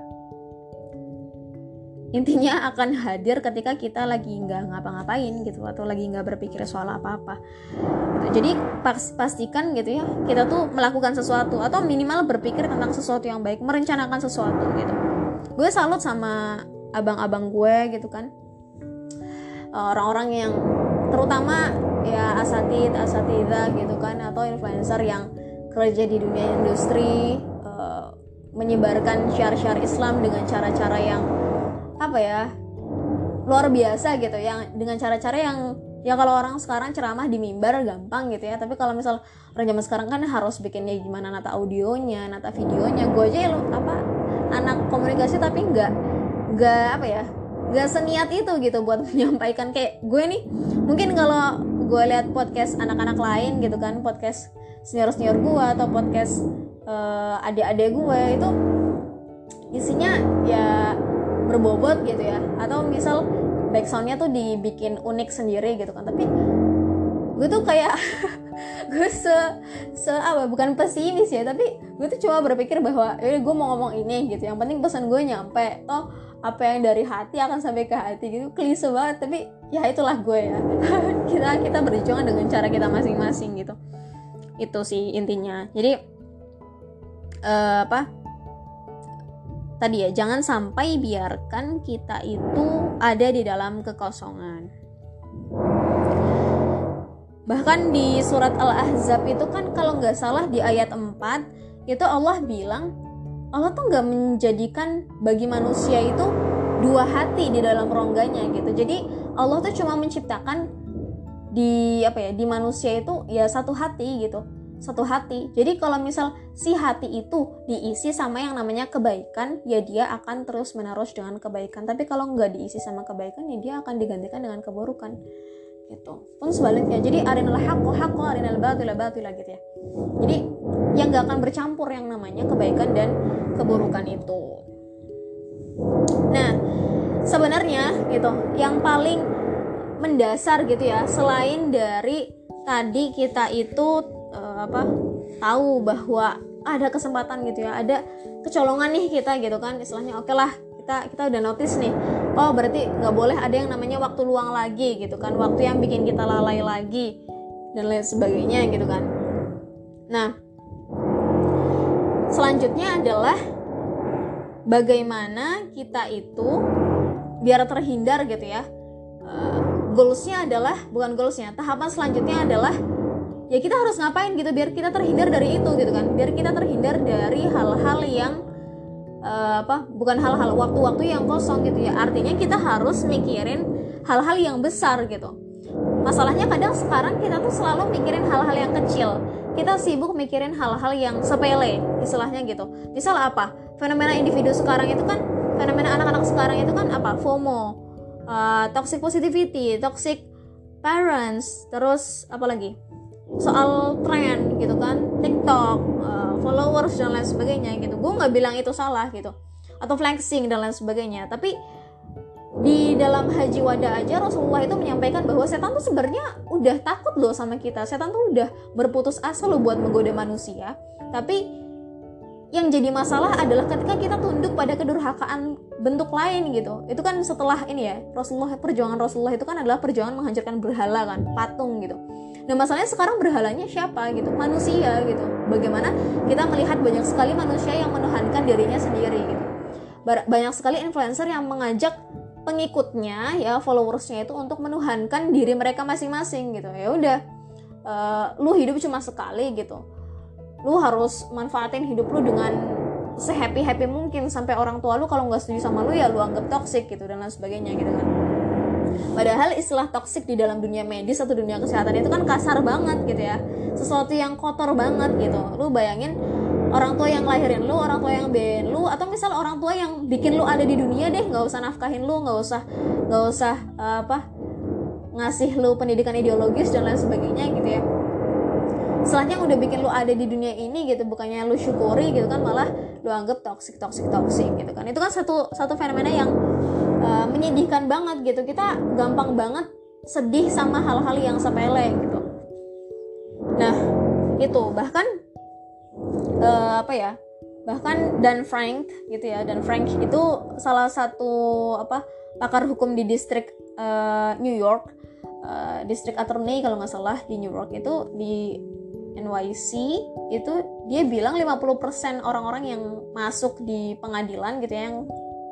intinya akan hadir ketika kita lagi nggak ngapa-ngapain gitu atau lagi nggak berpikir soal apa-apa. Gitu. jadi pas, pastikan gitu ya kita tuh melakukan sesuatu atau minimal berpikir tentang sesuatu yang baik merencanakan sesuatu gitu. Gue salut sama abang-abang gue gitu kan. Orang-orang yang terutama ya asatid asatidah gitu kan atau influencer yang kerja di dunia industri uh, menyebarkan syar-syar Islam dengan cara-cara yang apa ya luar biasa gitu. Yang dengan cara-cara yang ya kalau orang sekarang ceramah di mimbar gampang gitu ya. Tapi kalau misal orang zaman sekarang kan harus bikinnya gimana nata audionya nata videonya. Gue aja ya lo apa anak komunikasi tapi nggak nggak apa ya gak seniat itu gitu buat menyampaikan. Kayak gue nih mungkin kalau gue lihat podcast anak-anak lain gitu kan podcast senior-senior gue atau podcast uh, adik-adik gue itu isinya ya berbobot gitu ya. Atau misal backsoundnya tuh dibikin unik sendiri gitu kan. Tapi gue tuh kayak gue se se apa bukan pesimis ya tapi gue tuh cuma berpikir bahwa ya gue mau ngomong ini gitu. Yang penting pesan gue nyampe. Toh apa yang dari hati akan sampai ke hati gitu. Klise banget tapi ya itulah gue ya. Kita kita berjuang dengan cara kita masing-masing gitu. Itu sih intinya. Jadi uh, apa tadi ya jangan sampai biarkan kita itu ada di dalam kekosongan. Bahkan di surat al-ahzab itu kan kalau nggak salah di ayat 4 itu Allah bilang Allah tuh nggak menjadikan bagi manusia itu dua hati di dalam rongganya gitu. Jadi Allah tuh cuma menciptakan di apa ya di manusia itu ya satu hati gitu satu hati. Jadi kalau misal si hati itu diisi sama yang namanya kebaikan ya dia akan terus menerus dengan kebaikan. Tapi kalau nggak diisi sama kebaikan ya dia akan digantikan dengan keburukan. Gitu. Pun sebaliknya. Jadi arinal haqqo haqqo arinal batila batila gitu ya. Jadi yang gak akan bercampur yang namanya kebaikan dan keburukan itu. Nah sebenarnya gitu yang paling mendasar gitu ya selain dari tadi kita itu uh, apa tahu bahwa ada kesempatan gitu ya ada kecolongan nih kita gitu kan istilahnya oke okay lah kita kita udah notice nih oh berarti nggak boleh ada yang namanya waktu luang lagi gitu kan waktu yang bikin kita lalai lagi dan lain sebagainya gitu kan. Nah selanjutnya adalah bagaimana kita itu biar terhindar gitu ya uh, goalsnya adalah bukan goalsnya tahapan selanjutnya adalah ya kita harus ngapain gitu biar kita terhindar dari itu gitu kan. Biar kita terhindar dari hal-hal yang uh, apa bukan hal-hal waktu-waktu yang kosong gitu ya. Artinya kita harus mikirin hal-hal yang besar gitu. Masalahnya kadang sekarang kita tuh selalu mikirin hal-hal yang kecil. Kita sibuk mikirin hal-hal yang sepele istilahnya gitu. Misal apa? Fenomena individu sekarang itu kan fenomena anak-anak sekarang itu kan apa? FOMO uh, toxic positivity toxic parents terus apa lagi soal tren gitu kan TikTok uh, followers dan lain sebagainya gitu. Gue nggak bilang itu salah gitu atau flexing dan lain sebagainya. Tapi di dalam haji wada aja Rasulullah itu menyampaikan bahwa setan tuh sebenarnya udah takut loh sama kita. Setan tuh udah berputus asa loh buat menggoda manusia. Tapi yang jadi masalah adalah ketika kita tunduk pada kedurhakaan bentuk lain gitu. Itu kan setelah ini ya Rasulullah perjuangan Rasulullah itu kan adalah perjuangan menghancurkan berhala kan patung gitu nah masalahnya sekarang berhalanya siapa gitu? Manusia gitu. Bagaimana kita melihat banyak sekali manusia yang menuhankan dirinya sendiri gitu. Banyak sekali influencer yang mengajak pengikutnya ya followersnya itu untuk menuhankan diri mereka masing-masing gitu. Ya udah uh, lu hidup cuma sekali gitu. Lu harus manfaatin hidup lu dengan sehappy happy mungkin sampai orang tua lu kalau nggak setuju sama lu ya lu anggap toxic gitu dan lain sebagainya gitu kan padahal istilah toxic di dalam dunia medis atau dunia kesehatan itu kan kasar banget gitu ya. Sesuatu yang kotor banget gitu. Lu bayangin orang tua yang lahirin lu orang tua yang biayain lu atau misal orang tua yang bikin lu ada di dunia deh nggak usah nafkahin lu nggak usah nggak usah uh, apa ngasih lu pendidikan ideologis dan lain sebagainya gitu ya. Setelahnya udah bikin lu ada di dunia ini gitu bukannya lu syukuri gitu kan malah lu anggap toxic toxic toxic gitu kan. Itu kan satu satu fenomena yang uh, menyedihkan banget gitu. Kita gampang banget sedih sama hal-hal yang sepele gitu. Nah itu. Bahkan uh, apa ya bahkan dan Frank gitu ya. Dan Frank itu salah satu apa pakar hukum di distrik uh, New York uh, distrik attorney kalau nggak salah di New York itu di NYC itu dia bilang 50% orang-orang yang masuk di pengadilan gitu ya yang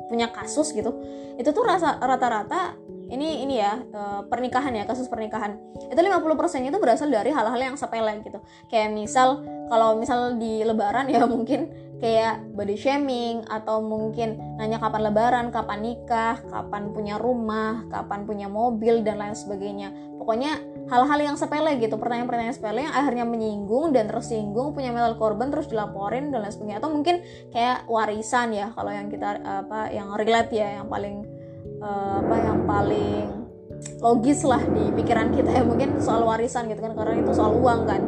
punya kasus gitu itu tuh rasa rata-rata ini ini ya eh, pernikahan ya kasus pernikahan. Itu 50% itu berasal dari hal-hal yang sepele gitu. Kayak misal kalau misal di lebaran ya mungkin kayak body shaming atau mungkin nanya kapan lebaran, kapan nikah, kapan punya rumah, kapan punya mobil dan lain sebagainya. Pokoknya hal-hal yang sepele gitu, pertanyaan-pertanyaan sepele yang akhirnya menyinggung dan tersinggung, punya mental korban terus dilaporin dan lain sebagainya. Atau mungkin kayak warisan ya, kalau yang kita apa yang relate ya, yang paling uh, apa yang paling logis lah di pikiran kita ya mungkin soal warisan gitu kan karena itu soal uang kan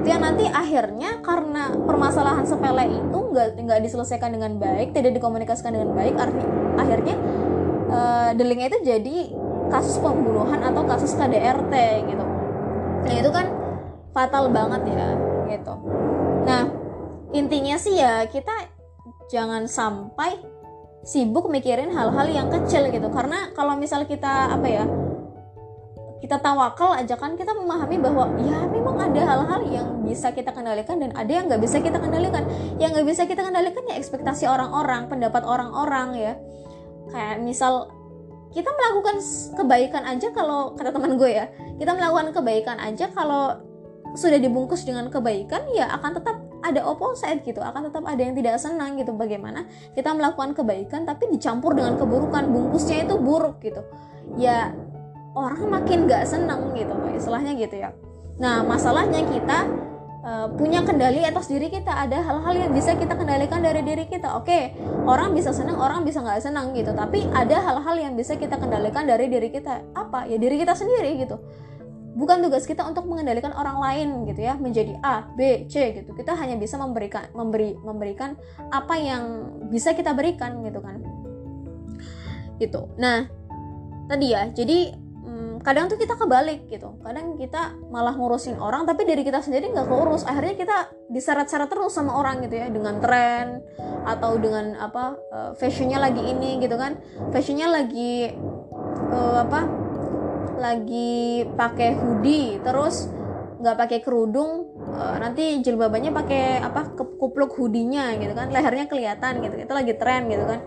yang nanti akhirnya karena permasalahan sepele itu nggak nggak diselesaikan dengan baik tidak dikomunikasikan dengan baik arti akhirnya uh, delingnya itu jadi kasus pembunuhan atau kasus KDRT gitu. Nah itu kan fatal banget ya gitu. Nah intinya sih ya kita jangan sampai sibuk mikirin hal-hal yang kecil gitu. Karena kalau misal kita apa ya kita tawakal aja kan kita memahami bahwa ya memang ada hal-hal yang bisa kita kendalikan dan ada yang nggak bisa kita kendalikan. Yang nggak bisa kita kendalikan ya ekspektasi orang-orang pendapat orang-orang ya. Kayak misal kita melakukan kebaikan aja kalau kata teman gue ya kita melakukan kebaikan aja kalau sudah dibungkus dengan kebaikan ya akan tetap ada opposite gitu akan tetap ada yang tidak senang gitu. Bagaimana kita melakukan kebaikan tapi dicampur dengan keburukan bungkusnya itu buruk gitu. Ya orang makin gak seneng gitu istilahnya gitu ya. Nah masalahnya kita uh, punya kendali atas diri kita. Ada hal-hal yang bisa kita kendalikan dari diri kita. Oke orang bisa senang orang bisa nggak senang gitu. Tapi ada hal-hal yang bisa kita kendalikan dari diri kita. Apa? Ya diri kita sendiri gitu. Bukan tugas kita untuk mengendalikan orang lain gitu ya menjadi A B C gitu. Kita hanya bisa memberikan memberi memberikan apa yang bisa kita berikan gitu kan. Gitu. Nah tadi ya jadi kadang tuh kita kebalik gitu. Kadang kita malah ngurusin orang tapi diri kita sendiri nggak keurus. Akhirnya kita diseret-seret terus sama orang gitu ya dengan tren atau dengan apa uh, fashionnya lagi ini gitu kan. Fashionnya lagi uh, apa lagi pakai hoodie terus nggak pakai kerudung uh, nanti jilbabannya pakai apa kupluk hoodie-nya gitu kan. Lehernya kelihatan gitu itu lagi tren gitu kan.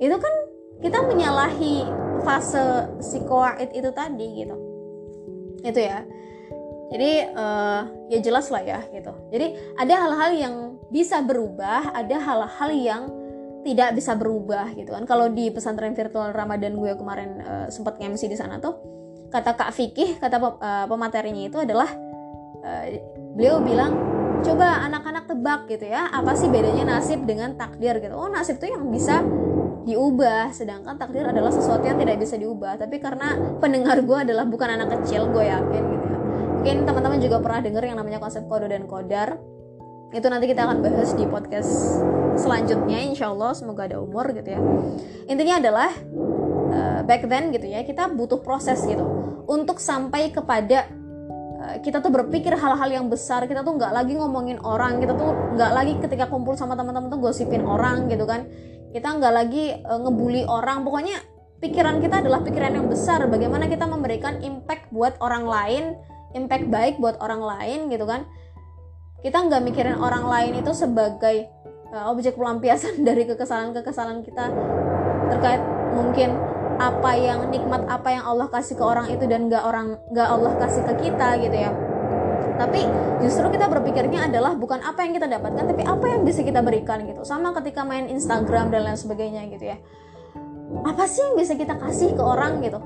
Itu kan kita menyalahi fase psikoid itu tadi gitu. Itu ya. Jadi uh, ya jelas lah ya gitu. Jadi ada hal-hal yang bisa berubah ada hal-hal yang tidak bisa berubah gitu kan. Kalau di pesantren virtual Ramadan gue kemarin uh, sempat ngemsi di sana tuh kata Kak Fikih kata uh, pematerinya itu adalah uh, beliau bilang coba anak-anak tebak gitu ya. Apa sih bedanya nasib dengan takdir? Gitu. Oh nasib tuh yang bisa diubah. Sedangkan takdir adalah sesuatu yang tidak bisa diubah. Tapi karena pendengar gue adalah bukan anak kecil gue yakin gitu ya. Mungkin teman-teman juga pernah dengar yang namanya konsep kode dan kodar. Itu nanti kita akan bahas di podcast selanjutnya insya Allah semoga ada umur gitu ya. Intinya adalah uh, back then gitu ya kita butuh proses gitu. Untuk sampai kepada uh, kita tuh berpikir hal-hal yang besar. Kita tuh nggak lagi ngomongin orang. Kita tuh nggak lagi ketika kumpul sama teman-teman tuh gosipin orang gitu kan kita nggak lagi uh, ngebully orang. Pokoknya pikiran kita adalah pikiran yang besar. Bagaimana kita memberikan impact buat orang lain impact baik buat orang lain gitu kan? Kita nggak mikirin orang lain itu sebagai uh, objek pelampiasan dari kekesalan-kekesalan kita terkait mungkin apa yang nikmat apa yang Allah kasih ke orang itu dan nggak orang nggak Allah kasih ke kita gitu ya tapi justru kita berpikirnya adalah bukan apa yang kita dapatkan tapi apa yang bisa kita berikan gitu. Sama ketika main Instagram dan lain sebagainya gitu ya. Apa sih yang bisa kita kasih ke orang gitu?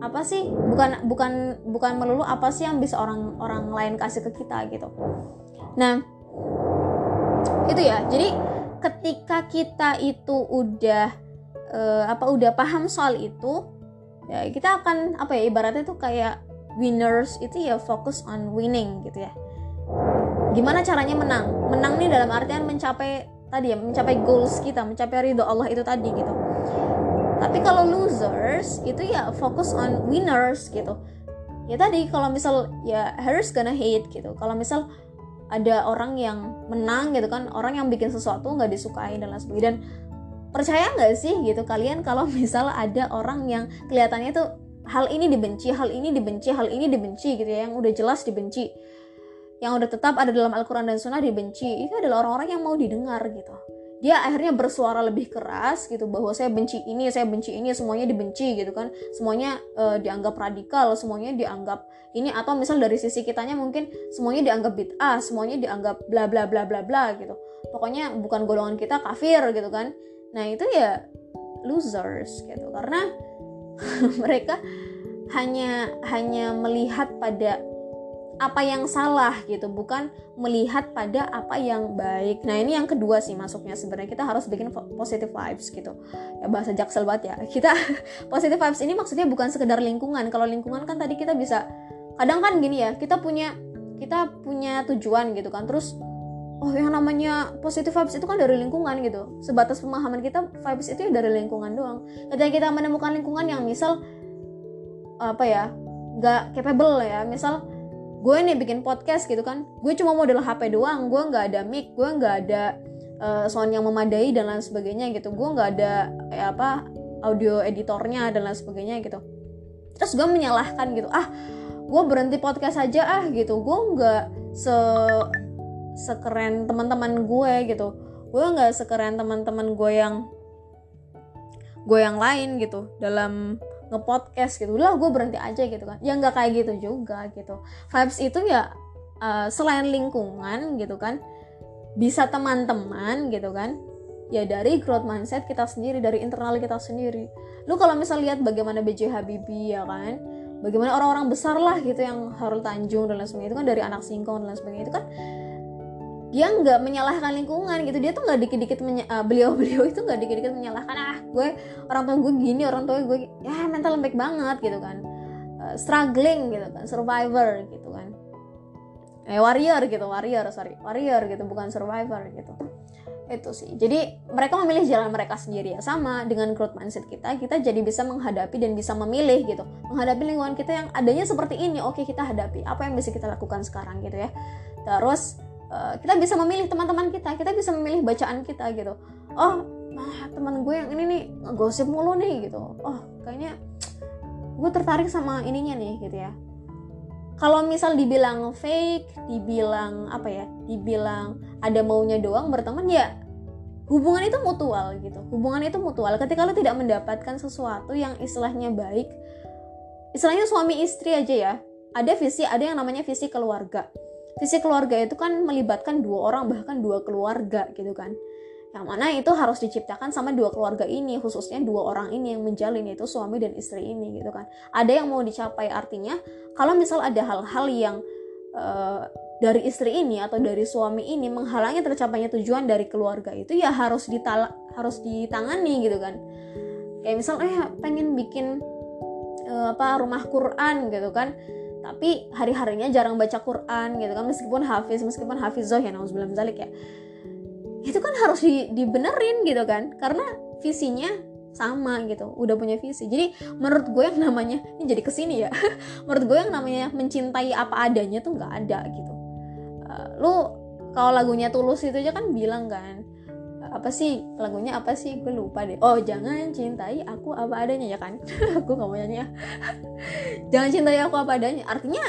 Apa sih bukan bukan bukan melulu apa sih yang bisa orang orang lain kasih ke kita gitu. Nah itu ya. Jadi ketika kita itu udah uh, apa udah paham soal itu ya kita akan apa ya ibaratnya tuh kayak winners itu ya fokus on winning gitu ya. Gimana caranya menang? Menang nih dalam artian mencapai tadi ya mencapai goals kita mencapai ridho Allah itu tadi gitu. Tapi kalau losers itu ya fokus on winners gitu. Ya tadi kalau misal ya harus gonna hate gitu. Kalau misal ada orang yang menang gitu kan orang yang bikin sesuatu nggak disukai dan lain sebagainya. Dan percaya nggak sih gitu kalian kalau misal ada orang yang kelihatannya tuh hal ini dibenci, hal ini dibenci, hal ini dibenci gitu ya, yang udah jelas dibenci. Yang udah tetap ada dalam Al-Quran dan Sunnah dibenci. Itu adalah orang-orang yang mau didengar gitu. Dia akhirnya bersuara lebih keras gitu bahwa saya benci ini, saya benci ini, semuanya dibenci gitu kan. Semuanya uh, dianggap radikal, semuanya dianggap ini atau misal dari sisi kitanya mungkin semuanya dianggap bid'ah, semuanya dianggap bla bla bla bla bla gitu. Pokoknya bukan golongan kita kafir gitu kan. Nah, itu ya losers gitu. Karena mereka hanya hanya melihat pada apa yang salah gitu bukan melihat pada apa yang baik. Nah ini yang kedua sih masuknya. Sebenarnya kita harus bikin positive vibes gitu. Ya bahasa jaksel banget ya. Kita positive vibes ini maksudnya bukan sekedar lingkungan. Kalau lingkungan kan tadi kita bisa kadang kan gini ya kita punya kita punya tujuan gitu kan. Terus oh yang namanya positive vibes itu kan dari lingkungan gitu. Sebatas pemahaman kita vibes itu ya dari lingkungan doang. Ketika kita menemukan lingkungan yang misal apa ya nggak capable ya. Misal gue nih bikin podcast gitu kan. Gue cuma model HP doang. Gue nggak ada mic gue nggak ada uh, sound yang memadai dan lain sebagainya gitu. Gue nggak ada ya apa audio editornya dan lain sebagainya gitu. Terus gue menyalahkan gitu. Ah gue berhenti podcast aja ah gitu. Gue nggak se sekeren teman-teman gue gitu. Gue nggak sekeren teman-teman gue yang gue yang lain gitu dalam ngepodcast gitu. Lah gue berhenti aja gitu kan. Ya nggak kayak gitu juga gitu. Vibes itu ya uh, selain lingkungan gitu kan bisa teman-teman gitu kan. Ya dari growth mindset kita sendiri dari internal kita sendiri. Lu kalau misal lihat bagaimana BJ Habibie ya kan bagaimana orang-orang besar lah gitu yang Harul Tanjung dan lain sebagainya itu kan dari anak singkong dan lain sebagainya itu kan dia nggak menyalahkan lingkungan gitu. Dia tuh nggak dikit-dikit uh, beliau-beliau itu nggak dikit-dikit menyalahkan ah gue orang tua gue gini orang tua gue ya mental lembek banget gitu kan. Uh, struggling gitu kan survivor gitu kan. Eh warrior gitu warrior sorry warrior gitu bukan survivor gitu. Itu sih. Jadi mereka memilih jalan mereka sendiri ya. Sama dengan growth mindset kita kita jadi bisa menghadapi dan bisa memilih gitu. Menghadapi lingkungan kita yang adanya seperti ini oke kita hadapi apa yang bisa kita lakukan sekarang gitu ya. Terus Eh, kita bisa memilih teman-teman kita kita bisa memilih bacaan kita gitu. Oh nah, teman gue yang ini nih gosip mulu nih gitu. Oh kayaknya gue tertarik sama ininya nih gitu ya. Kalau misal dibilang fake dibilang apa ya dibilang ada maunya doang berteman ya hubungan itu mutual gitu. Hubungan itu mutual. Ketika lo tidak mendapatkan sesuatu yang istilahnya baik istilahnya suami istri aja ya ada visi ada yang namanya visi keluarga visi keluarga itu kan melibatkan dua orang bahkan dua keluarga gitu kan. Yang mana itu harus diciptakan sama dua keluarga ini khususnya dua orang ini yang menjalin yaitu suami dan istri ini gitu kan. Ada yang mau dicapai artinya kalau misal ada hal-hal yang uh, dari istri ini atau dari suami ini menghalangi tercapainya tujuan dari keluarga itu ya harus ditala harus ditangani gitu kan. Kayak misal eh pengen bikin uh, apa rumah Quran gitu kan tapi hari-harinya jarang baca Quran gitu kan meskipun hafiz meskipun hafizoh ya nauzubillah zalik ya. Itu kan harus di, dibenerin gitu kan karena visinya sama gitu udah punya visi. Jadi menurut gue yang namanya ini jadi ke sini ya menurut gue yang namanya mencintai apa adanya tuh nggak ada gitu. Uh, lu kalau lagunya tulus itu aja kan bilang kan apa sih? Lagunya apa sih? Gue lupa deh. Oh jangan cintai aku apa adanya ya kan? Gue nggak mau nyanyi ya. Jangan cintai aku apa adanya. Artinya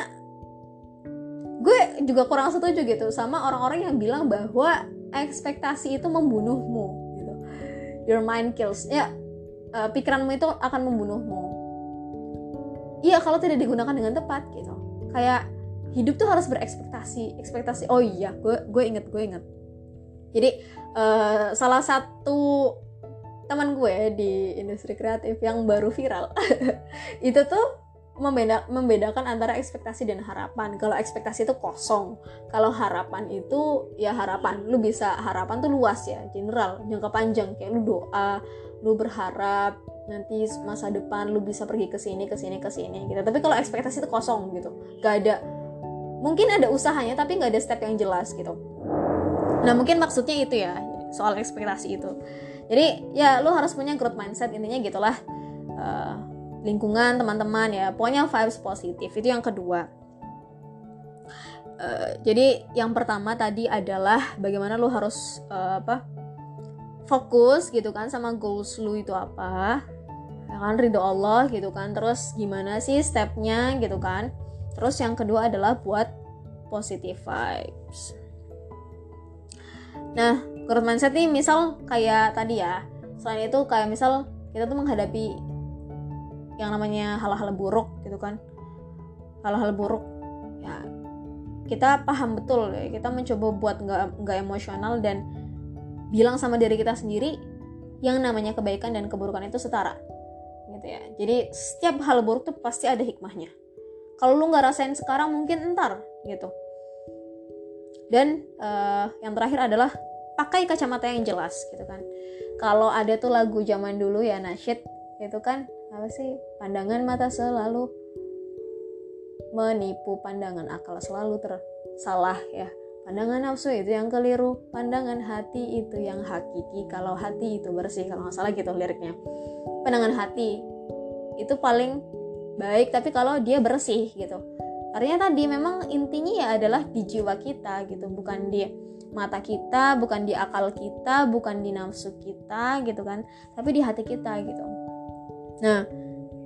gue juga kurang setuju gitu sama orang-orang yang bilang bahwa ekspektasi itu membunuhmu gitu. Your mind kills. Ya uh, pikiranmu itu akan membunuhmu. Iya kalau tidak digunakan dengan tepat gitu. Kayak hidup tuh harus berekspektasi. Ekspektasi oh iya gue gue inget gue inget jadi uh, salah satu teman gue di industri kreatif yang baru viral itu tuh membeda membedakan antara ekspektasi dan harapan. Kalau ekspektasi itu kosong, kalau harapan itu ya harapan. Lu bisa harapan tuh luas ya, general, jangka panjang kayak lu doa, lu berharap nanti masa depan lu bisa pergi ke sini ke sini ke sini gitu. Tapi kalau ekspektasi itu kosong gitu. Gak ada mungkin ada usahanya tapi nggak ada step yang jelas gitu. Nah, mungkin maksudnya itu ya, soal ekspektasi itu. Jadi ya lu harus punya growth mindset intinya gitulah. Uh, lingkungan teman-teman ya pokoknya vibes positif itu yang kedua. Uh, jadi yang pertama tadi adalah bagaimana lu harus uh, apa fokus gitu kan sama goals lu itu apa. Ya kan ridho Allah gitu kan. Terus gimana sih stepnya gitu kan. Terus yang kedua adalah buat positive vibes nah growth mindset nih misal kayak tadi ya selain itu kayak misal kita tuh menghadapi yang namanya hal-hal buruk gitu kan. Hal-hal buruk. Ya kita paham betul ya kita mencoba buat nggak nggak emosional dan bilang sama diri kita sendiri yang namanya kebaikan dan keburukan itu setara gitu ya. Jadi setiap hal buruk tuh pasti ada hikmahnya. Kalau lu nggak rasain sekarang mungkin entar gitu dan uh, yang terakhir adalah pakai kacamata yang jelas gitu kan. Kalau ada tuh lagu zaman dulu ya nasyid itu kan apa sih pandangan mata selalu menipu pandangan akal selalu tersalah ya. Pandangan nafsu itu yang keliru pandangan hati itu yang hakiki. Kalau hati itu bersih kalau nggak salah gitu liriknya. Pandangan hati itu paling baik tapi kalau dia bersih gitu artinya tadi memang intinya ya adalah di jiwa kita gitu bukan di mata kita bukan di akal kita bukan di nafsu kita gitu kan tapi di hati kita gitu Nah,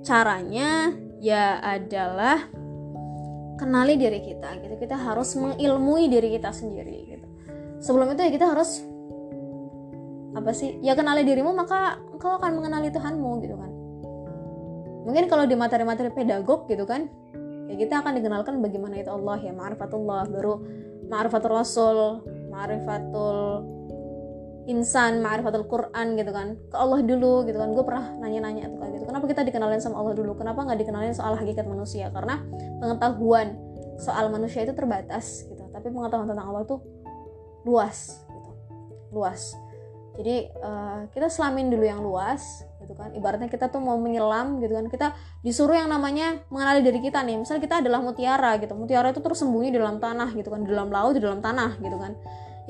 caranya ya adalah kenali diri kita gitu. Kita harus mengilmui diri kita sendiri gitu. Sebelum itu ya kita harus apa sih? Ya kenali dirimu maka engkau akan mengenali Tuhanmu gitu kan. Mungkin kalau di materi-materi pedagog gitu kan, ya kita akan dikenalkan bagaimana itu Allah ya, ma'rifatullah, baru ma'rifatul rasul, ma'rifatul insan ma'rifatul Quran gitu kan. Ke Allah dulu gitu kan. Gue pernah nanya-nanya tuh kayak gitu. Kenapa kita dikenalin sama Allah dulu? Kenapa nggak dikenalin soal hakikat manusia? Karena pengetahuan soal manusia itu terbatas gitu. Tapi pengetahuan tentang Allah tuh luas gitu. Luas. Jadi uh, kita selamin dulu yang luas gitu kan. Ibaratnya kita tuh mau menyelam gitu kan. Kita disuruh yang namanya mengenali diri kita nih. Misalnya kita adalah mutiara gitu. Mutiara itu terus sembunyi di dalam tanah gitu kan. Di dalam laut di dalam tanah gitu kan.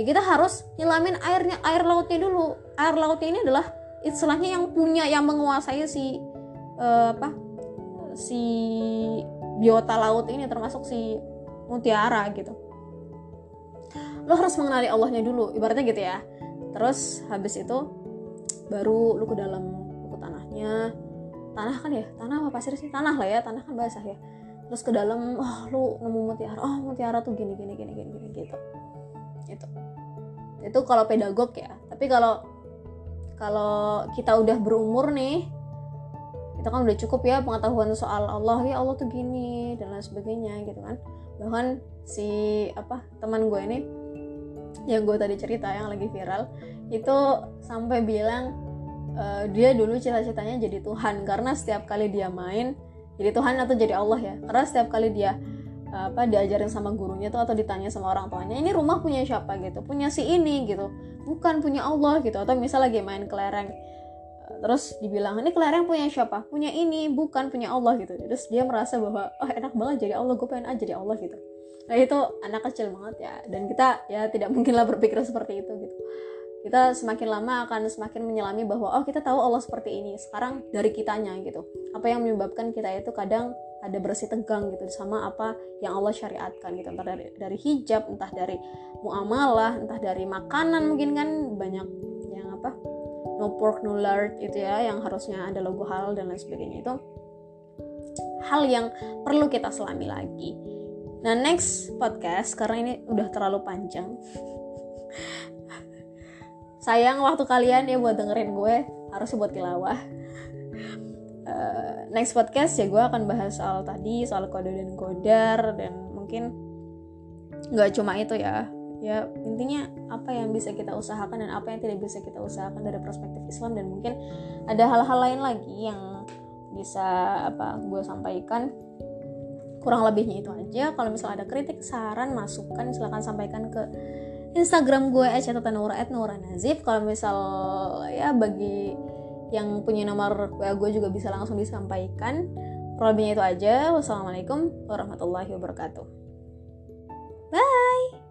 Ya kita harus nyelamin airnya air lautnya dulu. Air lautnya ini adalah istilahnya yang punya yang menguasai si uh, apa si biota laut ini termasuk si mutiara gitu. Lo harus mengenali Allahnya dulu ibaratnya gitu ya. Terus habis itu baru lu ke dalam tanahnya tanah kan ya? Tanah apa pasir sih? Tanah lah ya tanah kan basah ya. Terus ke dalam oh lu nemu mutiara. Oh mutiara tuh gini gini gini gini gini gitu. Itu itu kalau pedagog ya. Tapi kalau kalau kita udah berumur nih kita kan udah cukup ya pengetahuan soal Allah. Ya Allah tuh gini dan lain sebagainya gitu kan. Bahkan si apa teman gue ini yang gue tadi cerita yang lagi viral itu sampai bilang uh, dia dulu cita-citanya jadi Tuhan. Karena setiap kali dia main jadi Tuhan atau jadi Allah ya. Karena setiap kali dia apa diajarin sama gurunya tuh atau ditanya sama orang tuanya ini rumah punya siapa? gitu. Punya si ini gitu. Bukan punya Allah gitu. Atau misal lagi main kelereng. Terus dibilang ini kelereng punya siapa? Punya ini bukan punya Allah gitu. Terus dia merasa bahwa oh enak banget jadi Allah gue pengen aja jadi Allah gitu. Nah itu anak kecil banget ya. Dan kita ya tidak mungkinlah berpikir seperti itu gitu kita semakin lama akan semakin menyelami bahwa oh kita tahu Allah seperti ini. Sekarang dari kitanya gitu. Apa yang menyebabkan kita itu kadang ada bersih tegang gitu sama apa yang Allah syariatkan gitu. Entah dari dari hijab entah dari muamalah entah dari makanan mungkin kan banyak yang apa no pork no lard itu ya yang harusnya ada logo halal dan lain sebagainya. Itu hal yang perlu kita selami lagi. Nah next podcast karena ini udah terlalu panjang sayang waktu kalian ya buat dengerin gue harus buat tilawah. Uh, next podcast ya gue akan bahas soal tadi soal kode dan kodar dan mungkin nggak cuma itu ya. Ya intinya apa yang bisa kita usahakan dan apa yang tidak bisa kita usahakan dari perspektif Islam dan mungkin ada hal-hal lain lagi yang bisa apa gue sampaikan. Kurang lebihnya itu aja. Kalau misalnya ada kritik saran masukan silahkan sampaikan ke Instagram gue @catatanura@nuranazif kalau misal ya bagi yang punya nomor WA gue juga bisa langsung disampaikan. Lebihnya itu aja. Wassalamualaikum warahmatullahi wabarakatuh. Bye